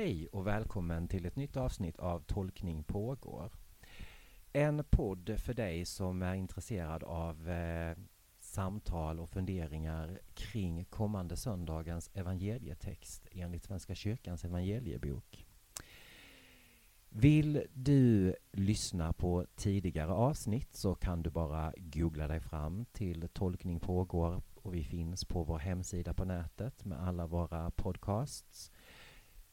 Hej och välkommen till ett nytt avsnitt av Tolkning pågår. En podd för dig som är intresserad av eh, samtal och funderingar kring kommande söndagens evangelietext enligt Svenska kyrkans evangeliebok. Vill du lyssna på tidigare avsnitt så kan du bara googla dig fram till Tolkning pågår och vi finns på vår hemsida på nätet med alla våra podcasts.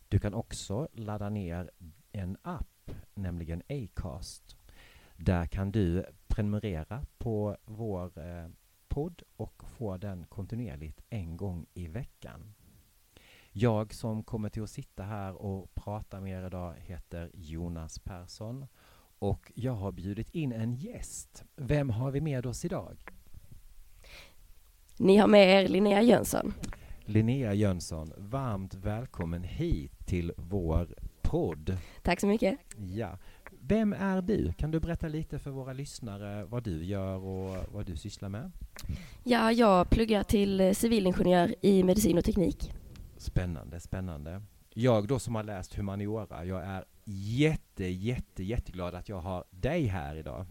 Du kan också ladda ner en app, nämligen Acast. Där kan du prenumerera på vår eh, podd och få den kontinuerligt en gång i veckan. Jag som kommer till att sitta här och prata med er idag heter Jonas Persson och jag har bjudit in en gäst. Vem har vi med oss idag? Ni har med er Linnea Jönsson. Linnea Jönsson, varmt välkommen hit till vår podd. Tack så mycket. Ja. Vem är du? Kan du berätta lite för våra lyssnare vad du gör och vad du sysslar med? Ja, jag pluggar till civilingenjör i medicin och teknik. Spännande, spännande. Jag då som har läst humaniora, jag är jätte, jätte, jätteglad att jag har dig här idag.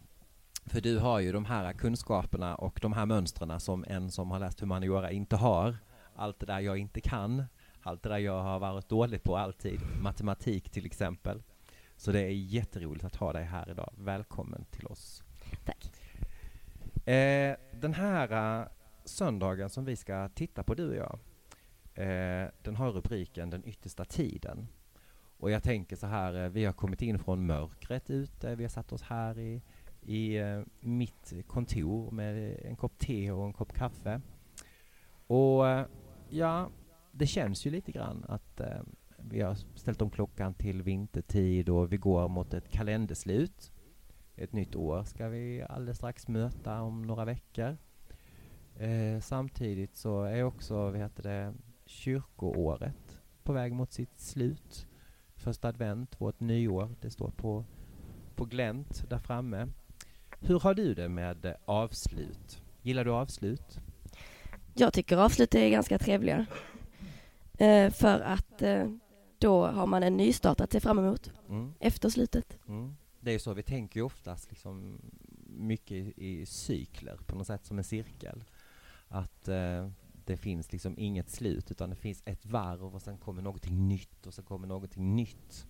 För du har ju de här kunskaperna och de här mönstren som en som har läst humaniora inte har. Allt det där jag inte kan, allt det där jag har varit dålig på alltid, matematik till exempel. Så det är jätteroligt att ha dig här idag. Välkommen till oss. Tack. Eh, den här uh, söndagen som vi ska titta på, du och jag, eh, den har rubriken Den yttersta tiden. Och jag tänker så här, eh, vi har kommit in från mörkret ute, vi har satt oss här i, i eh, mitt kontor med en kopp te och en kopp kaffe. Och eh, ja, det känns ju lite grann att eh, vi har ställt om klockan till vintertid och vi går mot ett kalenderslut. Ett nytt år ska vi alldeles strax möta om några veckor. Eh, samtidigt så är också, vad heter det, kyrkoåret på väg mot sitt slut. Första advent, vårt nyår, det står på, på glänt där framme. Hur har du det med eh, avslut? Gillar du avslut? Jag tycker avslut är ganska trevliga. Eh, för att eh, då har man en nystart att se fram emot Mm. efter slutet. Mm. Det är ju så, vi tänker ju oftast liksom mycket i, i cykler på något sätt som en cirkel. Att eh, det finns liksom inget slut utan det finns ett varv och sen kommer någonting nytt och sen kommer någonting nytt.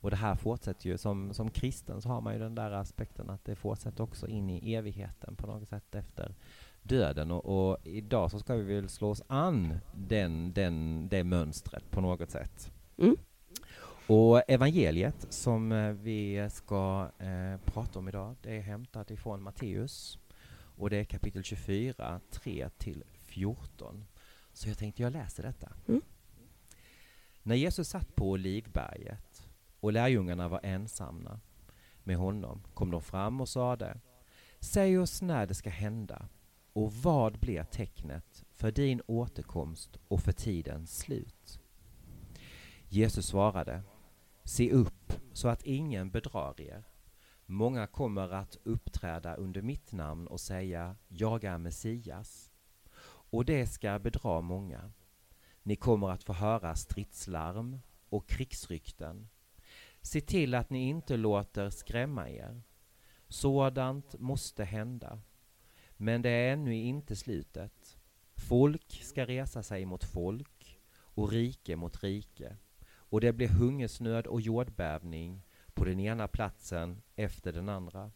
Och det här fortsätter ju, som, som kristen så har man ju den där aspekten att det fortsätter också in i evigheten på något sätt efter döden och, och idag så ska vi väl slå oss an den, den, det mönstret på något sätt. Mm. Och evangeliet som eh, vi ska eh, prata om idag, det är hämtat ifrån Matteus och det är kapitel 24, 3 till 14. Så jag tänkte jag läser detta. Mm. När Jesus satt på Olivberget och lärjungarna var ensamma med honom kom de fram och sade Säg oss när det ska hända och vad blir tecknet för din återkomst och för tidens slut? Jesus svarade Se upp så att ingen bedrar er. Många kommer att uppträda under mitt namn och säga Jag är Messias. Och det ska bedra många. Ni kommer att få höra stridslarm och krigsrykten. Se till att ni inte låter skrämma er. Sådant måste hända. Men det är ännu inte slutet. Folk ska resa sig mot folk och rike mot rike och det blir hungersnöd och jordbävning på den ena platsen efter den andra.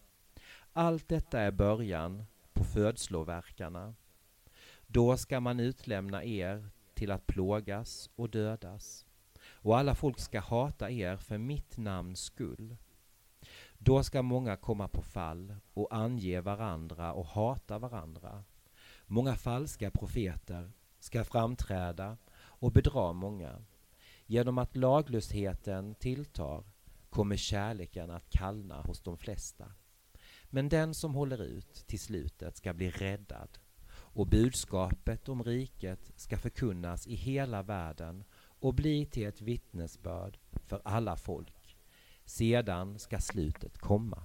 Allt detta är början på födslovärkarna. Då ska man utlämna er till att plågas och dödas och alla folk ska hata er för mitt namns skull. Då ska många komma på fall och ange varandra och hata varandra. Många falska profeter ska framträda och bedra många. Genom att laglösheten tilltar kommer kärleken att kallna hos de flesta. Men den som håller ut till slutet ska bli räddad och budskapet om riket ska förkunnas i hela världen och bli till ett vittnesbörd för alla folk. Sedan ska slutet komma.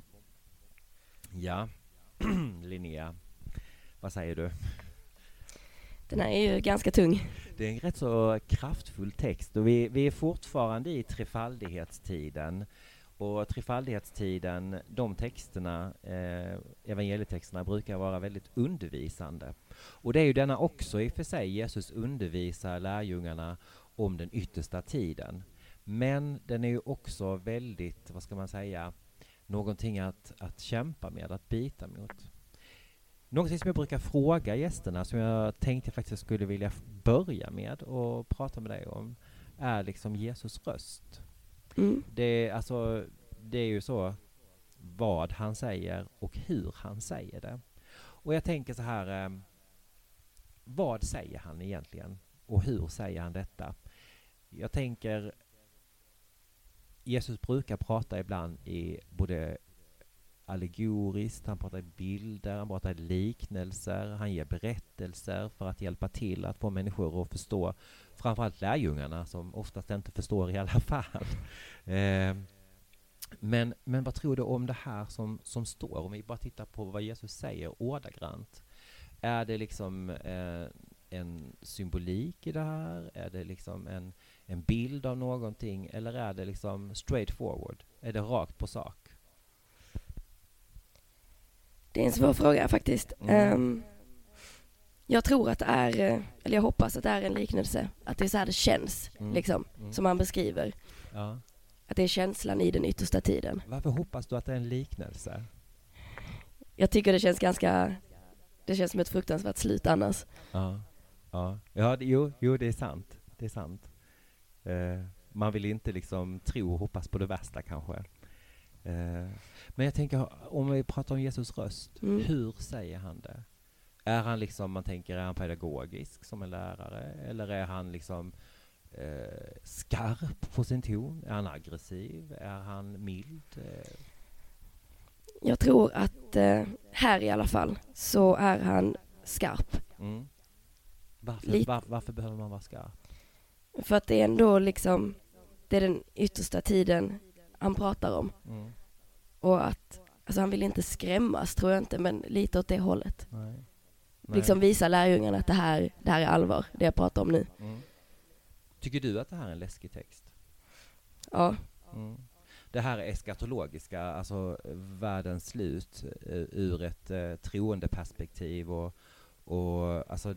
Ja, Linnea, vad säger du? Den här är ju ganska tung. Det är en rätt så kraftfull text och vi, vi är fortfarande i trefaldighetstiden. Och trefaldighetstiden, de texterna, eh, evangelietexterna brukar vara väldigt undervisande. Och det är ju denna också i och för sig, Jesus undervisar lärjungarna om den yttersta tiden. Men den är ju också väldigt, vad ska man säga, någonting att, att kämpa med, att bita mot. Någonting som jag brukar fråga gästerna, som jag tänkte faktiskt skulle vilja börja med och prata med dig om, är liksom Jesus röst. Mm. Det, alltså, det är ju så vad han säger och hur han säger det. Och jag tänker så här, eh, vad säger han egentligen? Och hur säger han detta? Jag tänker, Jesus brukar prata ibland i både allegoriskt, han pratar i bilder, han pratar i liknelser, han ger berättelser för att hjälpa till att få människor att förstå, framförallt lärjungarna som oftast inte förstår i alla fall. Eh, men, men vad tror du om det här som, som står? Om vi bara tittar på vad Jesus säger ordagrant. Är det liksom eh, en symbolik i det här? Är det liksom en, en bild av någonting? Eller är det liksom straight forward? Är det rakt på sak? Det är en svår fråga faktiskt. Mm. Ehm, jag tror att det är, eh, eller jag hoppas att det är en liknelse. Att det är så här det känns, Mm. liksom, Mm. som han beskriver. Ja. Att det är känslan i den yttersta tiden. Varför hoppas du att det är en liknelse? Jag tycker det känns ganska, det känns som ett fruktansvärt slut annars. Ja, ja. ja det, jo, jo, det är sant. Det är sant. Eh, man vill inte liksom tro och hoppas på det värsta kanske. Eh, men jag tänker, om vi pratar om Jesus röst, Mm. hur säger han det? Är han liksom, man tänker, är han pedagogisk som en lärare? Eller är han liksom eh, skarp på sin ton? Är han aggressiv? Är han mild? Eh, Jag tror att eh, här i alla fall så är han skarp. mm. Varför, Lite. var, varför behöver man vara skarp? För att det är ändå liksom, det är den yttersta tiden han pratar om. Mm. Och att, alltså han vill inte skrämmas tror jag inte, men lite åt det hållet. Nej. Liksom visa lärjungarna att det här, det här är allvar, det jag pratar om nu. Mm. Tycker du att det här är en läskig text? Ja, Mm. Det här är eskatologiska, alltså världens slut eh, ur ett eh, troendeperspektiv och, och alltså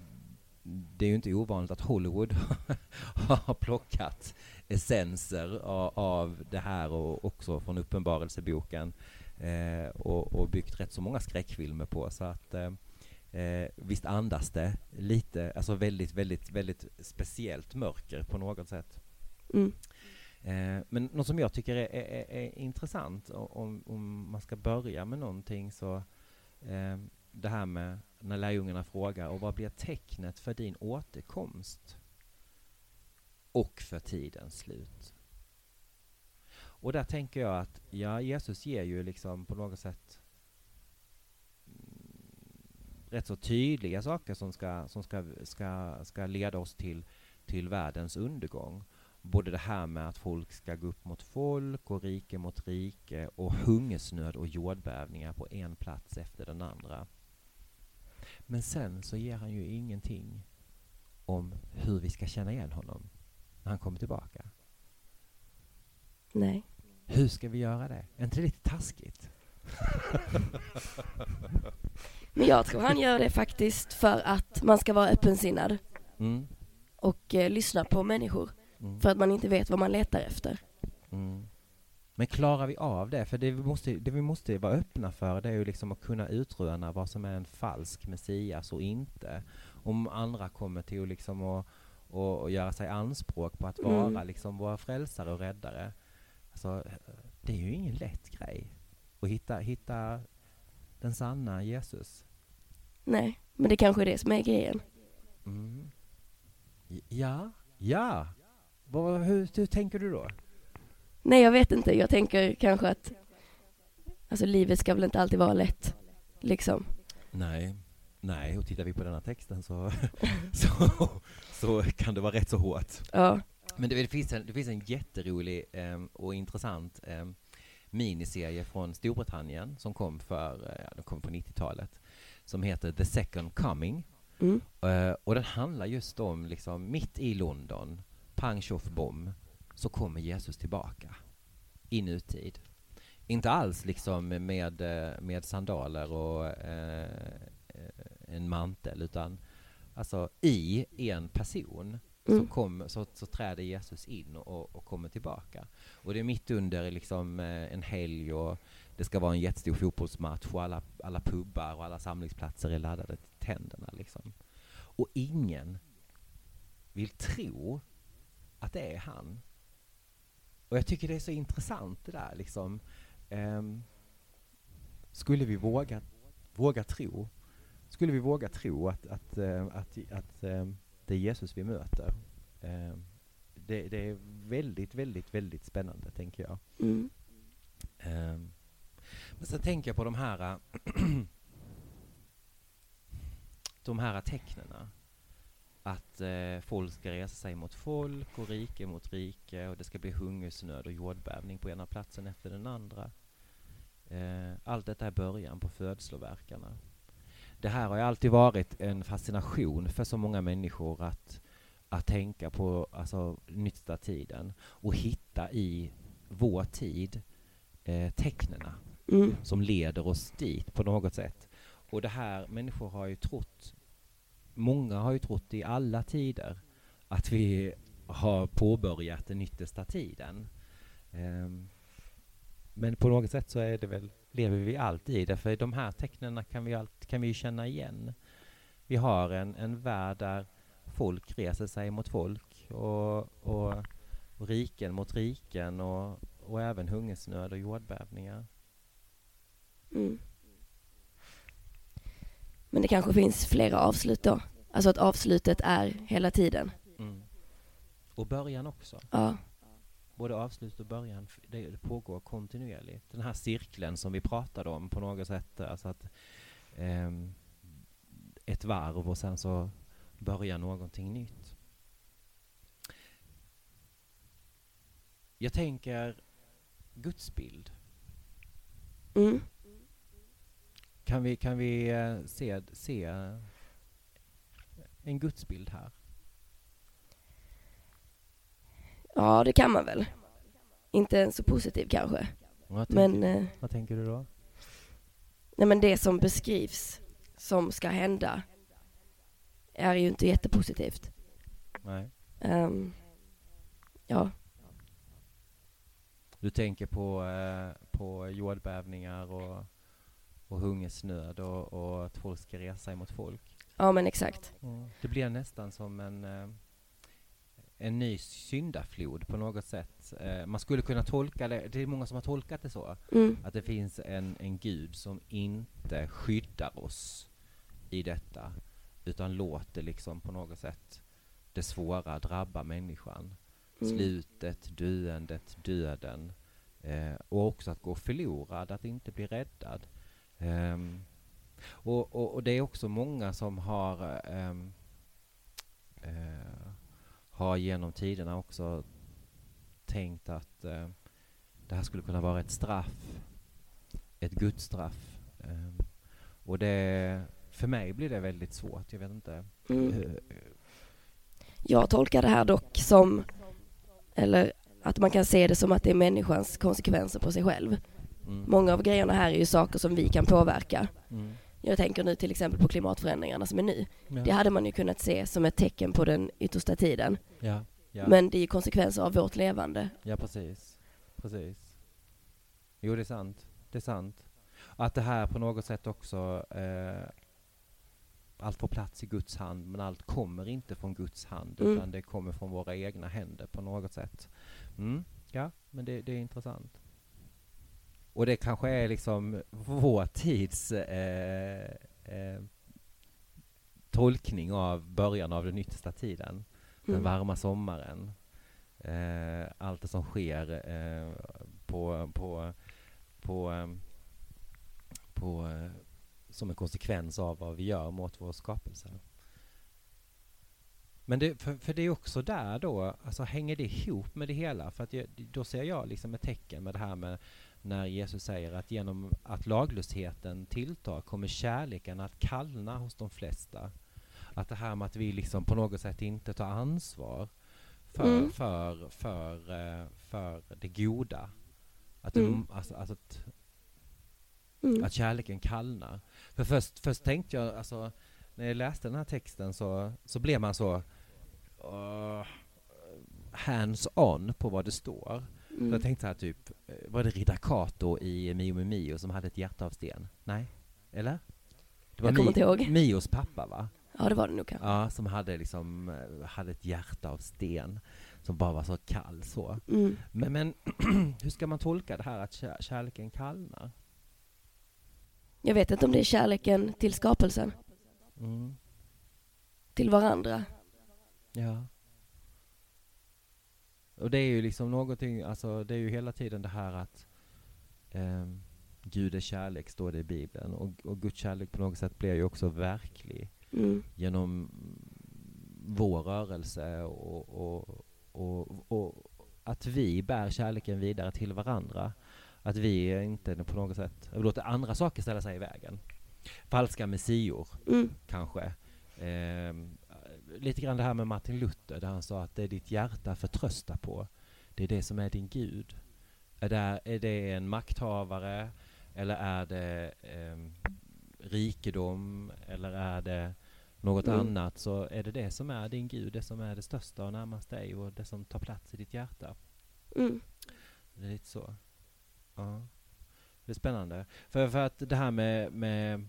det är ju inte ovanligt att Hollywood har plockat essenser av, av det här och också från Uppenbarelseboken eh, och, och byggt rätt så många skräckfilmer på så att eh, eh, visst andas det lite, alltså väldigt, väldigt, väldigt speciellt mörker på något sätt. mm. Eh, men något som jag tycker är, är, är, är intressant om, om man ska börja med någonting så eh, det här med när lärjungarna frågar och vad blir tecknet för din återkomst och för tidens slut? Och där tänker jag att ja, Jesus ger ju liksom på något sätt mm, rätt så tydliga saker som ska, som ska, ska, ska leda oss till, till världens undergång både det här med att folk ska gå upp mot folk och rike mot rike och hungersnöd och jordbävningar på en plats efter den andra. Men sen så ger han ju ingenting om hur vi ska känna igen honom när han kommer tillbaka. nej. Hur ska vi göra det? Är inte det lite taskigt? Men jag tror han gör det faktiskt för att man ska vara öppensinnad Mm. och eh, lyssna på människor. Mm. För att man inte vet vad man letar efter. Mm. Men klarar vi av det? För det vi, måste, det vi måste vara öppna för det är ju liksom att kunna utröna vad som är en falsk Messias och inte. Om andra kommer till att liksom och, och, och göra sig anspråk på att vara Mm. liksom våra frälsare och räddare. Alltså, det är ju ingen lätt grej att hitta, hitta den sanna Jesus. Nej, men det kanske är det som är grejen. Mm. Ja, ja. Vad, hur, hur tänker du då? Nej, jag vet inte. Jag tänker kanske att alltså livet ska väl inte alltid vara lätt. Liksom. Nej, nej, och tittar vi på denna texten så, så, så kan det vara rätt så hårt. Ja, Men det, det, finns, en, det finns en jätterolig eh, och intressant eh, miniserie från Storbritannien som kom, för, eh, ja, den kom på 90-talet som heter The Second Coming. Mm. Eh, och den handlar just om, liksom, mitt i London, pang tjoff bom, så kommer Jesus tillbaka i nutid. Inte alls liksom med, eh, med sandaler och eh, en mantel, utan alltså i en person Mm. så, kom, så, så träder Jesus in och, och kommer tillbaka. Och det är mitt under liksom, eh, en helg och det ska vara en jättestor fotbollsmatch och alla, alla pubbar och alla samlingsplatser är laddade till tänderna. Liksom. Och ingen vill tro att det är han. Och jag tycker det är så intressant det där liksom. Ehm, skulle vi våga, våga tro? Skulle vi våga tro att, att, eh, att, att, ehm, det är Jesus vi möter? Ehm, det, det är väldigt, väldigt, väldigt spännande, tänker jag. Mm. Ehm, men sen tänker jag på de här de här tecknena. Att eh, folk ska resa sig mot folk och rike mot rike och det ska bli hungersnöd och jordbävning på ena platsen efter den andra. Eh, allt detta är början på födsloverkarna. Det här har ju alltid varit en fascination för så många människor att, att tänka på alltså, nytta tiden och hitta i vår tid eh, tecknena Mm. som leder oss dit på något sätt. Och det här, människor har ju trott, många har ju trott i alla tider att vi har påbörjat den yttersta tiden. Ehm, men på något sätt så är det väl, lever vi alltid i det, för de här tecknen kan vi, allt, kan vi ju känna igen. Vi har en, en värld där folk reser sig mot folk och, och, och riken mot riken och, och även hungersnöd och jordbävningar. Mm. Men det kanske finns flera avslut då? Alltså att avslutet är hela tiden? Mm. Och början också. Ja. Både avslut och början, det, pågår kontinuerligt. Den här cirkeln som vi pratade om på något sätt, alltså att ehm, ett varv och sen så börjar någonting nytt. Jag tänker gudsbild. Mm. Kan vi, kan vi eh, se, se en gudsbild här? Ja, det kan man väl. Inte en så positiv kanske. Vad Men, eh, vad tänker du då? nej men det som beskrivs som ska hända är ju inte jättepositivt. Nej. Ehm, ja, Du tänker på, eh, på jordbävningar och, och hungersnöd och, och att folk ska resa sig mot folk. ja men exakt. Det blir nästan som en, eh, en ny syndaflod på något sätt. Eh, man skulle kunna tolka det, det är många som har tolkat det så, Mm. att det finns en, en gud som inte skyddar oss i detta, utan låter liksom på något sätt det svåra drabba människan. Mm. slutet, döendet, döden eh, och också att gå förlorad, att inte bli räddad. Ehm, och, och, och det är också många som har ehm, eh, har genom tiderna också tänkt att eh, det här skulle kunna vara ett straff, ett gudsstraff. Ehm, och det, för mig blir det väldigt svårt, jag vet inte. Mm. Jag tolkar det här dock som, eller att man kan se det som att det är människans konsekvenser på sig själv. Mm, Många av grejerna här är ju saker som vi kan påverka. mm, Jag tänker nu till exempel på klimatförändringarna som är nu. ja, Det hade man ju kunnat se som ett tecken på den yttersta tiden. ja, ja. Men det är ju konsekvenser av vårt levande. Ja, precis. Precis. Jo, det är sant. Det är sant. Att det här på något sätt också, eh, allt får plats i Guds hand, men allt kommer inte från Guds hand, Mm. utan det kommer från våra egna händer på något sätt. Mm, ja, men det, det är intressant. Och det kanske är liksom vår tids eh, eh, tolkning av början av den yttersta tiden den Mm. varma sommaren. Eh, allt det som sker eh, på, på, på, på, eh, som en konsekvens av vad vi gör mot vår skapelse. Men det, för, för det är också där då, alltså hänger det ihop med det hela? För att jag, då ser jag liksom ett tecken med det här med när Jesus säger att genom att laglösheten tilltar kommer kärleken att kallna hos de flesta. Att det här med att vi liksom på något sätt inte tar ansvar för, Mm. för, för, eh, för det goda. Att, Mm. det, alltså, alltså att, Mm. att kärleken kallnar. För först, först tänkte jag, alltså, när jag läste den här texten så, så blev man så uh, hands-on på vad det står. Så Mm. jag tänkte så här typ, eh, var det Riddar Kato i Mio med Mio som hade ett hjärta av sten? Nej? Eller? Det Jag kommer inte ihåg. Mios pappa va? Ja, det var det nog kanske. Ja, som hade liksom, eh, hade ett hjärta av sten. Som bara var så kall så. Mm. Men, men hur ska man tolka det här att kär, kärleken kallnar? Jag vet inte om det är kärleken till skapelsen, Mm. till varandra. Ja. Och det är ju liksom någonting, alltså det är ju hela tiden det här att ehm, Gud är kärlek, står det i Bibeln. Och, och Guds kärlek på något sätt blir ju också verklig Mm. genom vår rörelse och, och, och, och att vi bär kärleken vidare till varandra. Att vi inte på något sätt låter andra saker ställa sig i vägen. Falska messior Mm. kanske. Ehm, lite grann det här med Martin Luther där han sa att det är ditt hjärta förtrösta på. Det är det som är din Gud. Är det, är det en makthavare eller är det ehm, rikedom eller är det något Mm. annat så är det det som är din Gud, det som är det största och närmast dig och det som tar plats i ditt hjärta. Mm. Det är lite så. Ja. Det är spännande. För, för att det här med, med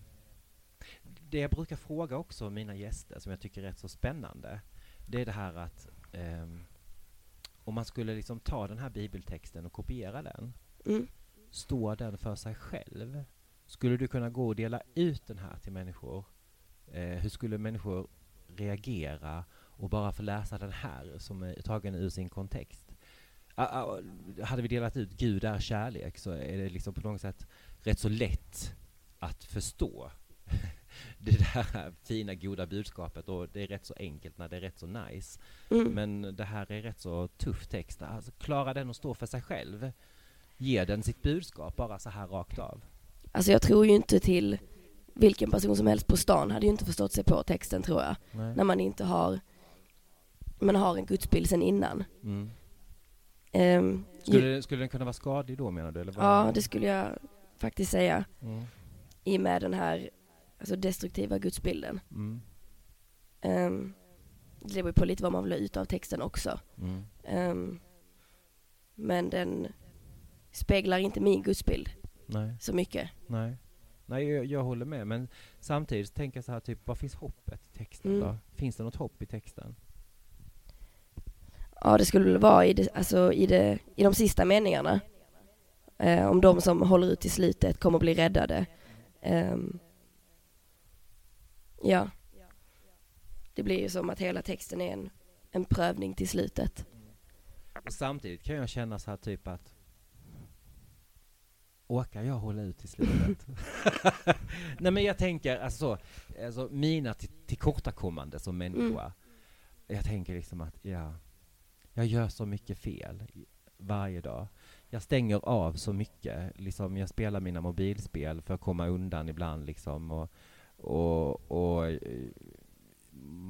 det jag brukar fråga också mina gäster som jag tycker är rätt så spännande. Det är det här att ehm, om man skulle liksom ta den här bibeltexten och kopiera den. Mm. Står den för sig själv? Skulle du kunna gå och dela ut den här till människor? Eh, hur skulle människor reagera och bara få läsa den här som är tagen ur sin kontext? Ah, ah, hade vi delat ut Gud är kärlek så är det liksom på något sätt rätt så lätt att förstå det där fina goda budskapet och det är rätt så enkelt när det är rätt så nice. Mm. Men det här är rätt så tuff text. Alltså, klarar den att stå för sig själv? Ger den sitt budskap bara så här rakt av? Alltså jag tror ju inte till vilken person som helst på stan hade ju inte förstått sig på texten tror jag. Nej. När man inte har, man har en gudsbild sen innan. Mm. Ehm, Skulle, skulle den kunna vara skadlig då menar du? Eller vad? ja, det skulle jag faktiskt säga. Mm. I och med den här alltså destruktiva gudsbilden. Mm. Um, det beror på lite vad man vill ha ut av texten också. Mm. Ehm, men den speglar inte min gudsbild Nej, så mycket. nej. Nej, jag, jag håller med. Men samtidigt tänker jag så här, typ, vad finns hoppet i texten Mm. då? Finns det något hopp i texten? Ja, det skulle väl vara i, det, alltså i, det, i de sista meningarna. Eh, om de som håller ut till slutet kommer bli räddade. Ehm, ja. Det blir ju som att hela texten är en, en prövning till slutet. Och samtidigt kan jag känna så här typ att Orkar jag hålla ut till slutet? Nej men jag tänker alltså, så, alltså mina till- tillkortakommande som människa. Jag tänker liksom att ja, jag gör så mycket fel varje dag. Jag stänger av så mycket. Liksom, jag spelar mina mobilspel för att komma undan ibland. Liksom, och, och, och eh,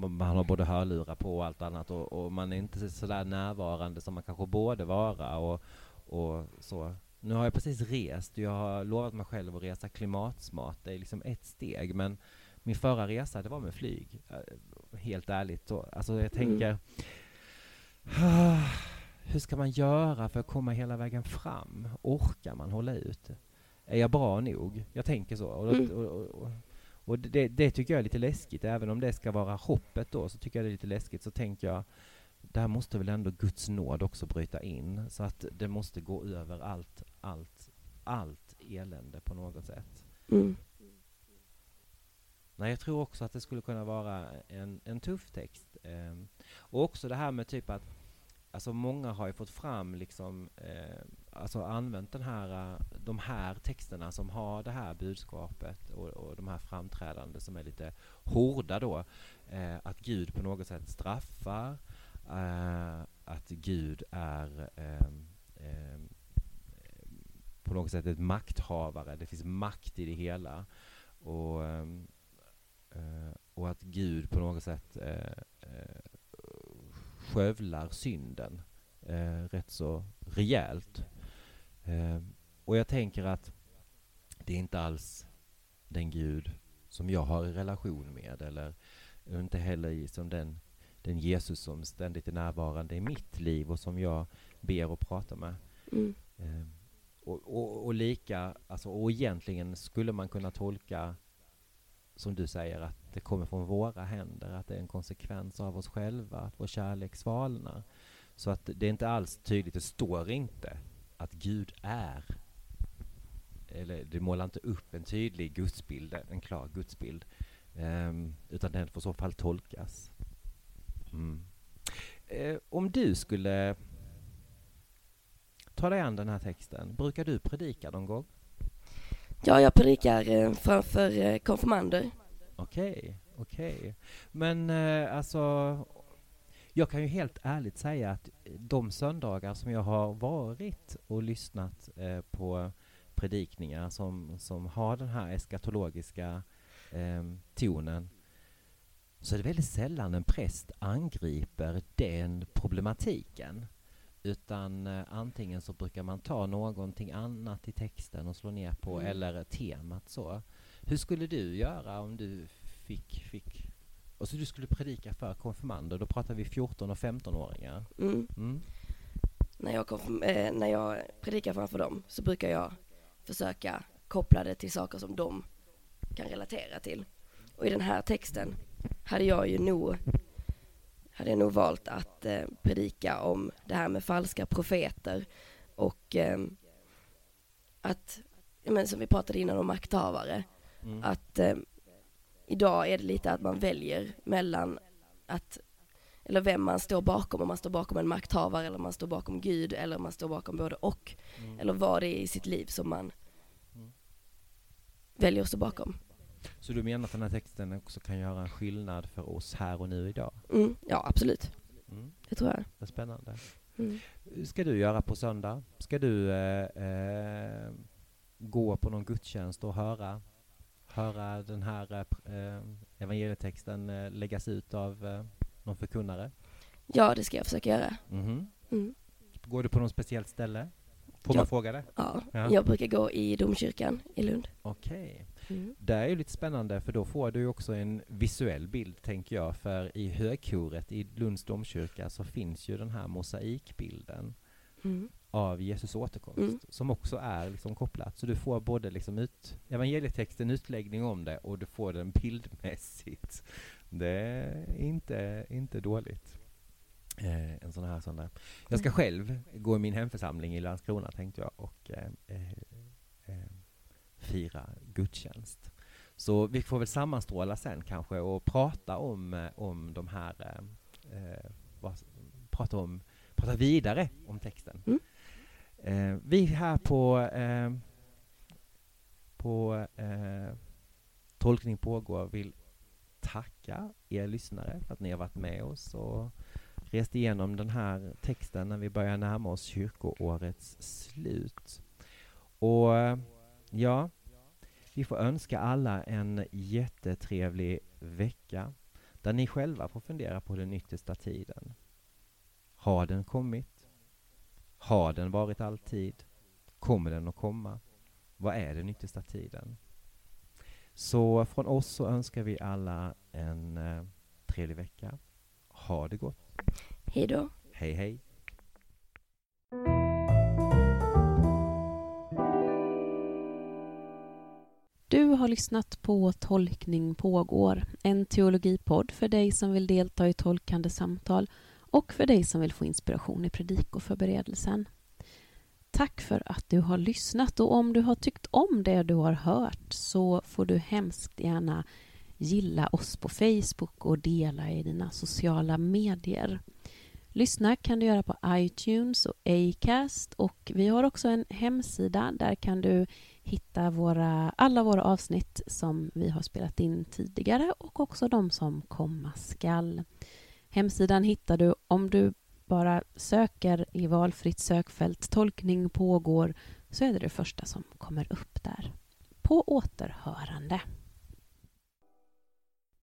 man har både hörlurar på och allt annat och, och man är inte så där närvarande som man kanske borde vara. Och, och så. Nu har jag precis rest. Jag har lovat mig själv att resa klimatsmart. Det är liksom ett steg. Men min förra resa, det var med flyg. Eh, Helt ärligt. Så, alltså jag tänker... Hur ska man göra för att komma hela vägen fram? Orkar man hålla ut? Är jag bra nog? Jag tänker så. Och, Mm. och, och, och, det, det tycker jag är lite läskigt. Även om det ska vara hoppet då, så tycker jag det är lite läskigt. Så tänker jag, där måste väl ändå Guds nåd också bryta in. Så att det måste gå över allt, allt, allt elände på något sätt. Mm. Nej, jag tror också att det skulle kunna vara en, en tuff text. Ehm, och också det här med typ att Alltså många har ju fått fram liksom, eh, alltså använt den här, eh, de här texterna som har det här budskapet och, och de här framträdande som är lite hårda då. Eh, att Gud på något sätt straffar, eh, att Gud är eh, på något sätt ett makthavare, det finns makt i det hela. Och, ehm, eh, och att Gud på något sätt eh, eh, skövlar synden eh, rätt så rejält. Eh, och jag tänker att det är inte alls den Gud som jag har en relation med eller inte heller som den, den Jesus som ständigt är närvarande i mitt liv och som jag ber och pratar med. Mm. Eh, och, och, och, lika, alltså, och egentligen skulle man kunna tolka som du säger att det kommer från våra händer, att det är en konsekvens av oss själva, att vår kärlek svalnar. Så att det är inte alls tydligt, det står inte att Gud är eller det målar inte upp en tydlig gudsbild, en klar gudsbild. Um, utan den får i så fall tolkas. Mm. Uh, om du skulle ta dig an den här texten, brukar du predika någon gång? Ja, jag predikar eh, framför eh, konfirmander. Okej, okay, okej. Okay. Men eh, alltså, jag kan ju helt ärligt säga att de söndagar som jag har varit och lyssnat eh, på predikningar som, som har den här eskatologiska eh, tonen så är det väldigt sällan en präst angriper den problematiken. Utan eh, antingen så brukar man ta någonting annat i texten och slå ner på, mm. eller temat så. Hur skulle du göra om du fick, fick och så du skulle predika för konfirmander, då pratar vi 14 och 15-åringar. Mm. Mm. När, jag konfirm- eh, när jag predikar framför dem så brukar jag försöka koppla det till saker som de kan relatera till. Och i den här texten hade jag ju nog, hade jag nog valt att eh, predika om det här med falska profeter och eh, att, men som vi pratade innan om makthavare, mm. att eh, idag är det lite att man väljer mellan att eller vem man står bakom, om man står bakom en makthavare eller om man står bakom Gud eller om man står bakom både och. Mm. Eller vad det är i sitt liv som man mm. väljer att stå bakom. Så du menar att den här texten också kan göra en skillnad för oss här och nu idag? Mm, ja, absolut. Mm. Det tror jag. Det är spännande. Mm. Ska du göra på söndag? Ska du eh, eh, gå på någon gudstjänst och höra, höra den här eh, evangelietexten eh, läggas ut av eh, någon förkunnare? Ja, det ska jag försöka göra. Mm. Mm. Går du på något speciellt ställe? Får man fråga det? Ja, ja, jag brukar gå i domkyrkan i Lund. Okej. Okay. Mm. Det är ju lite spännande för då får du också en visuell bild tänker jag för i högkoret i Lunds domkyrka så finns ju den här mosaikbilden mm. av Jesus återkomst mm. som också är liksom kopplat. Så du får både liksom ut, evangelietexten, utläggning om det och du får den bildmässigt. Det är inte, inte dåligt. Eh, en sån här söndag. Jag ska mm. själv gå i min hemförsamling i Landskrona tänkte jag och eh, eh, eh, fira gudstjänst. Så vi får väl sammanstråla sen kanske och prata om, eh, om de här, eh, vad, prata, om, prata vidare om texten. Mm. vi här på, på Tolkning pågår vill tacka er lyssnare för att ni har varit med oss och rest igenom den här texten när vi börjar närma oss kyrkoårets slut. Och ja, vi får önska alla en jättetrevlig vecka där ni själva får fundera på den yttersta tiden. Har den kommit? Har den varit alltid? Kommer den att komma? Vad är den yttersta tiden? Så från oss så önskar vi alla en eh, trevlig vecka. Ha det gott. Hej då. Hej hej. Du har lyssnat på Tolkning pågår, en teologipodd för dig som vill delta i tolkande samtal och för dig som vill få inspiration i predikoförberedelsen. Tack för att du har lyssnat och om du har tyckt om det du har hört så får du hemskt gärna gilla oss på Facebook och dela i dina sociala medier. Lyssna kan du göra på iTunes och Acast och vi har också en hemsida. Där kan du hitta våra, alla våra avsnitt som vi har spelat in tidigare och också de som komma skall. Hemsidan hittar du om du bara söker i valfritt sökfält tolkning pågår så är det det första som kommer upp där. På återhörande.